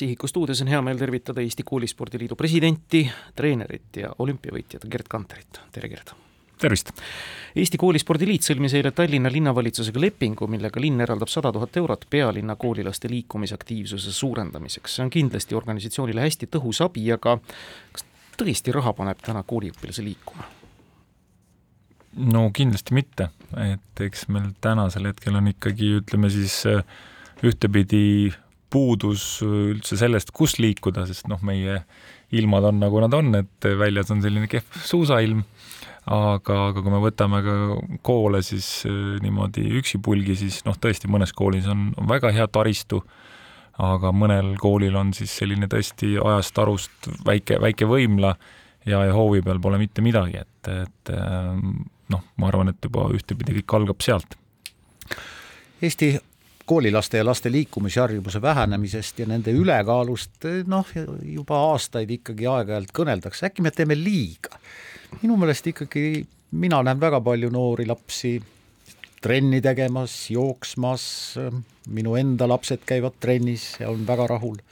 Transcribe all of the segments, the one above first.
Sihiku stuudios on hea meel tervitada Eesti Koolispordiliidu presidenti, treenerit ja olümpiavõitjat Gerd Kanterit, tere Gerd! tervist! Eesti Koolispordiliit sõlmis eile Tallinna linnavalitsusega lepingu, millega linn eraldab sada tuhat eurot pealinna koolilaste liikumisaktiivsuse suurendamiseks. see on kindlasti organisatsioonile hästi tõhus abi, aga kas tõesti raha paneb täna kooliõpilase liikuma? no kindlasti mitte, et eks meil tänasel hetkel on ikkagi, ütleme siis ühtepidi puudus üldse sellest, kus liikuda, sest noh, meie ilmad on nagu nad on, et väljas on selline kehv suusailm, aga, aga kui me võtame ka koole siis niimoodi üksipulgi, siis noh, tõesti mõnes koolis on, on väga hea taristu, aga mõnel koolil on siis selline tõesti ajast arust väike, väike võimla ja, ja hoovi peal pole mitte midagi, et, et noh, ma arvan, et juba ühtepidi kõik algab sealt. Eesti koolilaste ja laste liikumisharjumuse vähenemisest ja nende ülekaalust noh, juba aastaid ikkagi aeg-ajalt kõneldakse, äkki me teeme liiga. minu meelest ikkagi mina näen väga palju noori lapsi trenni tegemas, jooksmas, minu enda lapsed käivad trennis ja on väga rahul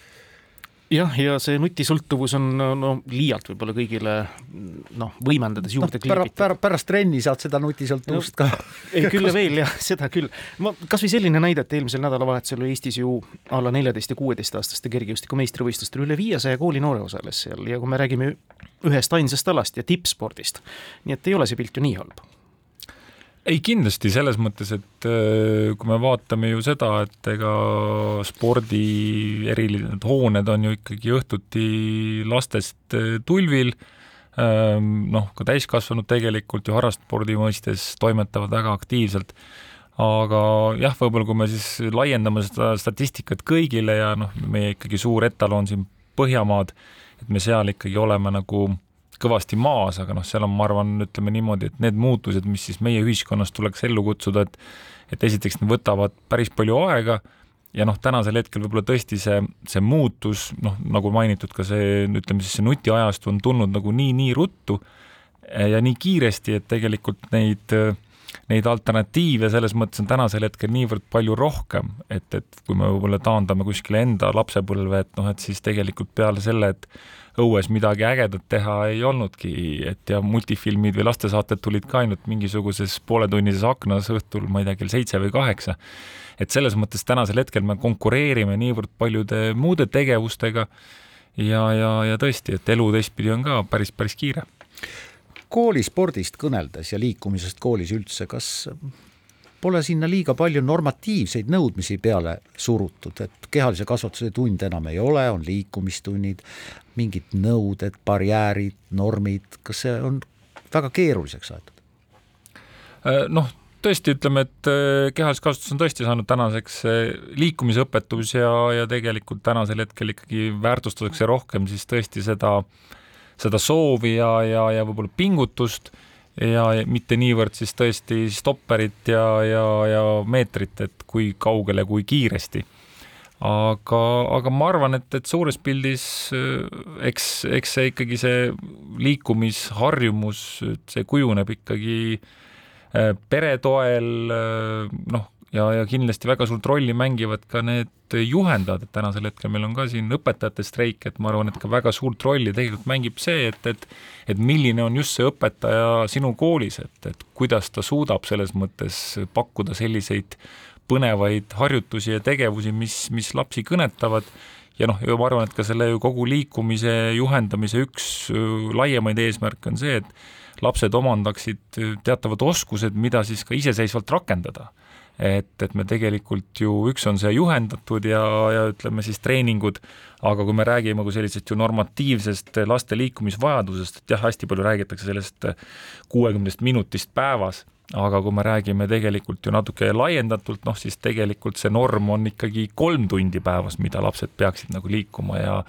jah, ja see nutisõltuvus on no liialt võib-olla kõigile noh, võimendades juurde no, kliibitud pära,. Pärast, pärast trenni saad seda nutisõltuvust no, ka. ei, küll ja veel jah, seda küll. ma kasvõi selline näide, et eelmisel nädalavahetusel oli Eestis ju alla neljateist ja kuueteistaastaste kergejõustiku meistrivõistlustel üle viiesaja koolinoore osales seal ja kui me räägime ühest ainsast alast ja tippspordist, nii et ei ole see pilt ju nii halb ei, kindlasti selles mõttes, et äh, kui me vaatame ju seda, et ega spordi erilised hooned on ju ikkagi õhtuti lastest äh, tulvil, ähm, noh, ka täiskasvanud tegelikult ju harrastspordi mõistes toimetavad väga aktiivselt, aga jah, võib-olla kui me siis laiendame seda statistikat kõigile ja noh, meie ikkagi suur etalon siin Põhjamaad, et me seal ikkagi oleme nagu kõvasti maas, aga noh, seal on, ma arvan, ütleme niimoodi, et need muutused, mis siis meie ühiskonnas tuleks ellu kutsuda, et et esiteks need võtavad päris palju aega ja noh, tänasel hetkel võib-olla tõesti see, see muutus, noh, nagu mainitud, ka see, ütleme siis see nutiajastu on tulnud nagu nii-nii ruttu ja nii kiiresti, et tegelikult neid neid alternatiive selles mõttes on tänasel hetkel niivõrd palju rohkem, et, et kui me võib-olla taandame kuskile enda lapsepõlve, et noh, et siis tegelikult peale selle, et õues midagi ägedat teha ei olnudki, et ja multifilmid või lastesaated tulid ka ainult mingisuguses pooletunnises aknas õhtul, ma ei tea, kell seitse või kaheksa. et selles mõttes tänasel hetkel me konkureerime niivõrd paljude muude tegevustega ja, ja, ja tõesti, et elu teistpidi on ka päris, päris kiire. Koolispordist kõneldes ja liikumisest koolis üldse, kas pole sinna liiga palju normatiivseid nõudmisi peale surutud, et kehalise kasvatuse tunde enam ei ole, on liikumistunnid, mingid nõuded, barjäärid, normid, kas see on väga keeruliseks aetud? Äh, noh, tõesti ütleme, et äh, kehaline kasvatus on tõesti saanud tänaseks äh, liikumisõpetus ja, ja tegelikult tänasel hetkel ikkagi väärtustatakse rohkem siis tõesti seda, seda soovi ja, ja, ja võib-olla pingutust ja mitte niivõrd siis tõesti stopperit ja, ja, ja meetrit, et kui kaugele, kui kiiresti. aga, aga ma arvan, et, et suures pildis eks, eks see ikkagi see liikumisharjumus, see kujuneb ikkagi äh, pere toel, äh, noh, ja, ja kindlasti väga suurt rolli mängivad ka need juhendajad, et tänasel hetkel meil on ka siin õpetajate streik, et ma arvan, et ka väga suurt rolli tegelikult mängib see, et, et et milline on just see õpetaja sinu koolis, et, et kuidas ta suudab selles mõttes pakkuda selliseid põnevaid harjutusi ja tegevusi, mis, mis lapsi kõnetavad. Ja noh, ma arvan, et ka selle kogu liikumise juhendamise üks laiemaid eesmärke on see, et lapsed omandaksid teatavad oskused, mida siis ka iseseisvalt rakendada et, et me tegelikult ju, üks on see juhendatud ja, ja ütleme siis treeningud, aga kui me räägime kui sellisest ju normatiivsest laste liikumisvajadusest, et jah, hästi palju räägitakse sellest kuuekümnest minutist päevas, aga kui me räägime tegelikult ju natuke laiendatult, noh siis tegelikult see norm on ikkagi kolm tundi päevas, mida lapsed peaksid nagu liikuma ja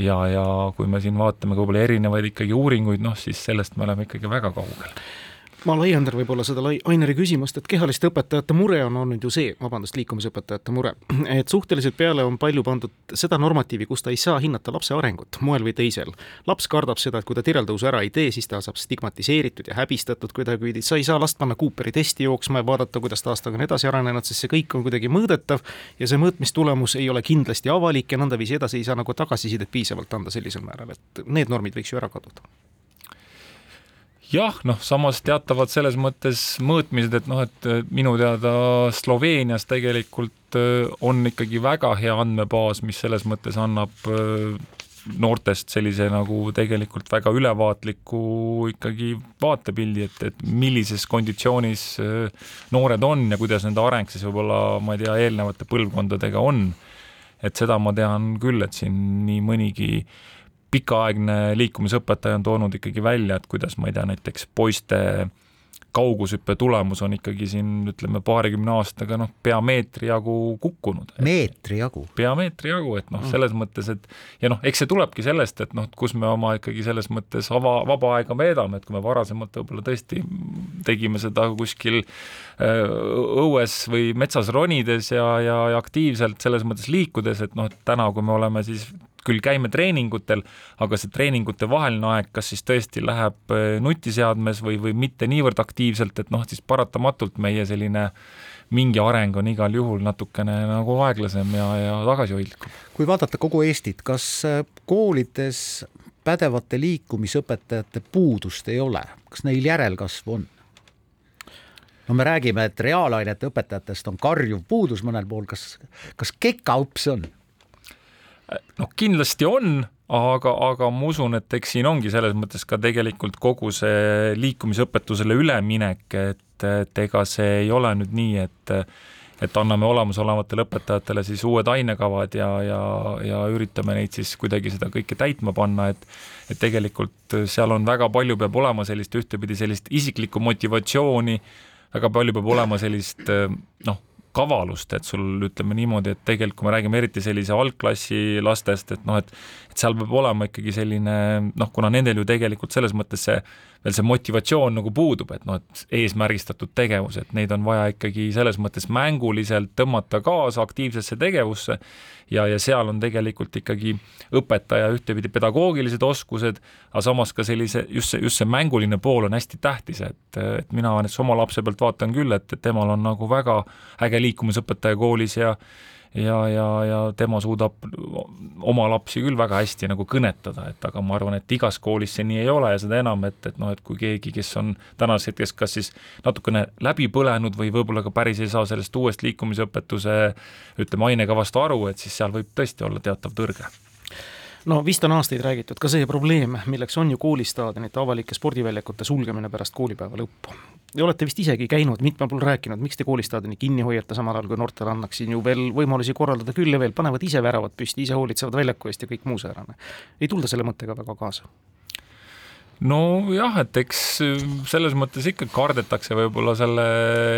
ja, ja kui me siin vaatame võib-olla erinevaid ikkagi uuringuid, noh siis sellest me oleme ikkagi väga kaugel ma laiendan võib-olla seda lai-, Aineri küsimust, et kehaliste õpetajate mure on olnud ju see, vabandust, liikumisõpetajate mure, et suhteliselt peale on palju pandud seda normatiivi, kus ta ei saa hinnata lapse arengut moel või teisel. laps kardab seda, et kui ta tireltõusu ära ei tee, siis ta saab stigmatiseeritud ja häbistatud kuidagipidi, sa ei saa last panna Cooperi testi jooksma ja vaadata, kuidas ta aastaga on edasi arenenud, sest see kõik on kuidagi mõõdetav ja see mõõtmistulemus ei ole kindlasti avalik ja nõndaviisi edasi ei saa nagu tagasisidet piisavalt anda sellisel määral, et need normid võiks ju ära kaduda jah, noh, samas teatavad selles mõttes mõõtmised, et noh, et minu teada Sloveenias tegelikult äh, on ikkagi väga hea andmebaas, mis selles mõttes annab äh, noortest sellise nagu tegelikult väga ülevaatliku ikkagi vaatepildi, et, et millises konditsioonis äh, noored on ja kuidas nende areng siis võib-olla, ma ei tea, eelnevate põlvkondadega on. et seda ma tean küll, et siin nii mõnigi äh, pikaaegne liikumisõpetaja on toonud ikkagi välja, et kuidas, ma ei tea, näiteks poiste kaugushüppe tulemus on ikkagi siin ütleme paarikümne aastaga noh, pea meetri jagu kukkunud. meetri jagu? pea meetri jagu, et noh, mm. selles mõttes, et ja noh, eks see tulebki sellest, et noh, kus me oma ikkagi selles mõttes ava, vaba aega veedame, et kui me varasemalt võib-olla tõesti tegime seda kuskil äh, õues või metsas ronides ja, ja, ja aktiivselt selles mõttes liikudes, et noh, et täna, kui me oleme siis küll käime treeningutel, aga see treeningute vaheline aeg, kas siis tõesti läheb äh, nutiseadmes või, või mitte niivõrd aktiivselt, et noh, siis paratamatult meie selline mingi areng on igal juhul natukene nagu aeglasem ja, ja tagasihoidlikum. kui vaadata kogu Eestit, kas äh, koolides pädevate liikumisõpetajate puudust ei ole, kas neil järelkasvu on? no me räägime, et reaalainete õpetajatest on karjuv puudus mõnel pool, kas, kas kekaups on? Noh, kindlasti on, aga, aga ma usun, et eks siin ongi selles mõttes ka tegelikult kogu see liikumisõpetusele üleminek, et, et ega see ei ole nüüd nii, et et anname olemasolevatele õpetajatele siis uued ainekavad ja, ja, ja üritame neid siis kuidagi seda kõike täitma panna, et et tegelikult seal on väga palju, peab olema sellist ühtepidi sellist isiklikku motivatsiooni, väga palju peab olema sellist noh, kavalust, et sul ütleme niimoodi, et tegelikult kui me räägime eriti sellise algklassi lastest, et noh, et et seal peab olema ikkagi selline noh, kuna nendel ju tegelikult selles mõttes see veel see motivatsioon nagu puudub, et noh, et eesmärgistatud tegevus, et neid on vaja ikkagi selles mõttes mänguliselt tõmmata kaasa aktiivsesse tegevusse ja, ja seal on tegelikult ikkagi õpetaja ühtepidi pedagoogilised oskused, aga samas ka sellise, just see, just see mänguline pool on hästi tähtis, et, et mina näiteks oma lapse pealt vaatan küll, et, et temal on nagu väga äge liikumisõpetaja koolis ja ja, ja, ja tema suudab oma lapsi küll väga hästi nagu kõnetada, et aga ma arvan, et igas koolis see nii ei ole ja seda enam, et, et noh, et kui keegi, kes on tänases hetkes kas siis natukene läbi põlenud või võib-olla ka päris ei saa sellest uuest liikumisõpetuse ütleme, ainekavast aru, et siis seal võib tõesti olla teatav tõrge no vist on aastaid räägitud ka see probleem, milleks on ju koolistaadionite avalike spordiväljakute sulgemine pärast koolipäeva lõppu. Te olete vist isegi käinud mitmel pool rääkinud, miks te koolistaadioni kinni hoiate, samal ajal kui noortele annaks siin ju veel võimalusi korraldada küll ja veel, panevad ise väravad püsti, ise hoolitsevad väljaku eest ja kõik muu säärane. ei tulda selle mõttega väga kaasa? Nojah, et eks äh, selles mõttes ikka kardetakse võib-olla selle,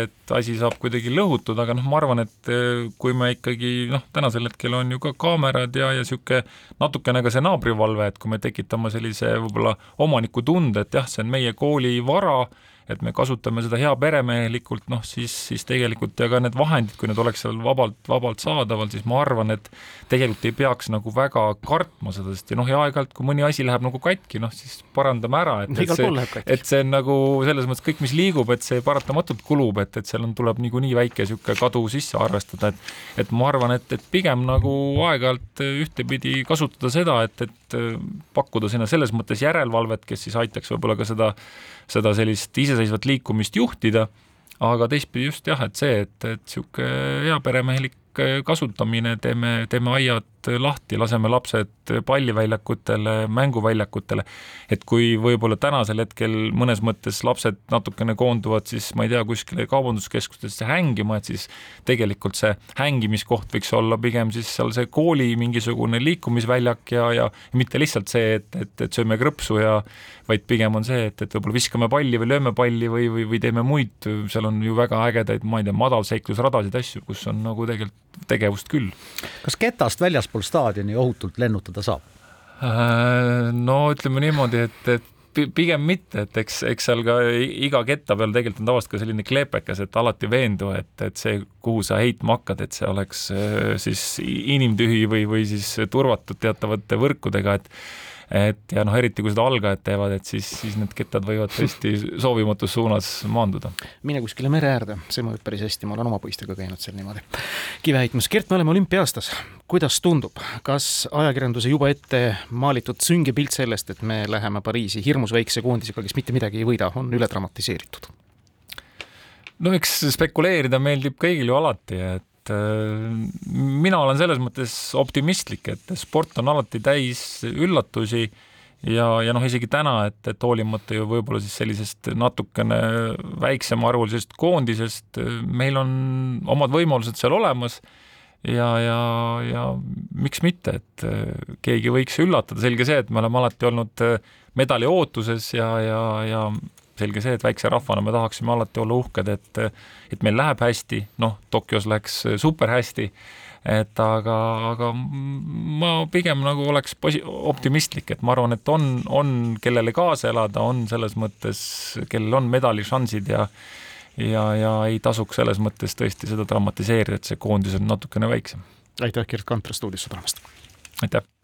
et asi saab kuidagi lõhutud, aga noh, ma arvan, et äh, kui me ikkagi noh, tänasel hetkel on ju ka kaamerad ja, ja niisugune natukene ka see naabrivalve, et kui me tekitame sellise võib-olla omanikutunde, et jah, see on meie kooli vara et me kasutame seda heaperemehelikult, noh siis, siis tegelikult ja ka need vahendid, kui need oleks seal vabalt, vabalt saadaval, siis ma arvan, et tegelikult ei peaks nagu väga kartma seda, sest noh, ja aeg-ajalt, kui mõni asi läheb nagu katki, noh siis parandame ära, et, et see, et see on nagu selles mõttes kõik, mis liigub, et see paratamatult kulub, et, et seal on, tuleb niikuinii väike niisugune kadu sisse arvestada, et et ma arvan, et, et pigem nagu aeg-ajalt ühtepidi kasutada seda, et, et pakkuda sinna selles mõttes järelevalvet, kes siis aitaks võib-olla ka seda seda sellist iseseisvat liikumist juhtida, aga teistpidi just jah, et see, et, et niisugune heaperemehelik kasutamine, teeme, teeme aiad lahti, laseme lapsed palliväljakutele, mänguväljakutele. et kui võib-olla tänasel hetkel mõnes mõttes lapsed natukene koonduvad siis ma ei tea, kuskile kaubanduskeskustesse hängima, et siis tegelikult see hängimiskoht võiks olla pigem siis seal see kooli mingisugune liikumisväljak ja, ja mitte lihtsalt see, et, et, et sööme krõpsu ja vaid pigem on see, et, et võib-olla viskame palli või lööme palli või, või, või teeme muid, seal on ju väga ägedaid, ma ei tea, madalseiklusradasid, asju, kus on nagu tegelikult tegevust küll. kas ketast väljaspool staadioni ohutult lennutada saab? Äh, no ütleme niimoodi, et, et pigem mitte, et eks, eks seal ka iga ketta peal tegelikult on tavaliselt ka selline kleepekas, et alati veendu, et, et see, kuhu sa heitma hakkad, et see oleks siis inimtühi või, või siis turvatud teatavate võrkudega, et et ja noh, eriti kui seda algajad teevad, et siis, siis need kettad võivad tõesti soovimatus suunas maanduda. mine kuskile mere äärde, see mõjub päris hästi, ma olen oma poistega käinud seal niimoodi kive heitmas. Gert, me oleme olümpia-aastas, kuidas tundub, kas ajakirjanduse juba ette maalitud sünge pilt sellest, et me läheme Pariisi hirmus väikse koondisega, kes mitte midagi ei võida, on üle dramatiseeritud? no eks spekuleerida meeldib kõigil ju alati, et et äh, mina olen selles mõttes optimistlik, et sport on alati täis üllatusi ja, ja noh, isegi täna, et, et hoolimata ju võib-olla siis sellisest natukene väiksemaarvulisest koondisest, meil on omad võimalused seal olemas ja, ja, ja miks mitte, et äh, keegi võiks üllatada, selge see, et me oleme alati olnud äh, medali ootuses ja, ja, ja selge see, et väikse rahvana me tahaksime alati olla uhked, et et meil läheb hästi, noh, Tokyos läks super hästi, et aga, aga ma pigem nagu oleks posi-, optimistlik, et ma arvan, et on, on, kellele kaasa elada, on selles mõttes, kellel on medališansid ja ja, ja ei tasuks selles mõttes tõesti seda dramatiseerida, et see koondis on natukene väiksem. aitäh, Gerd Kanter stuudiosse tulemast! aitäh!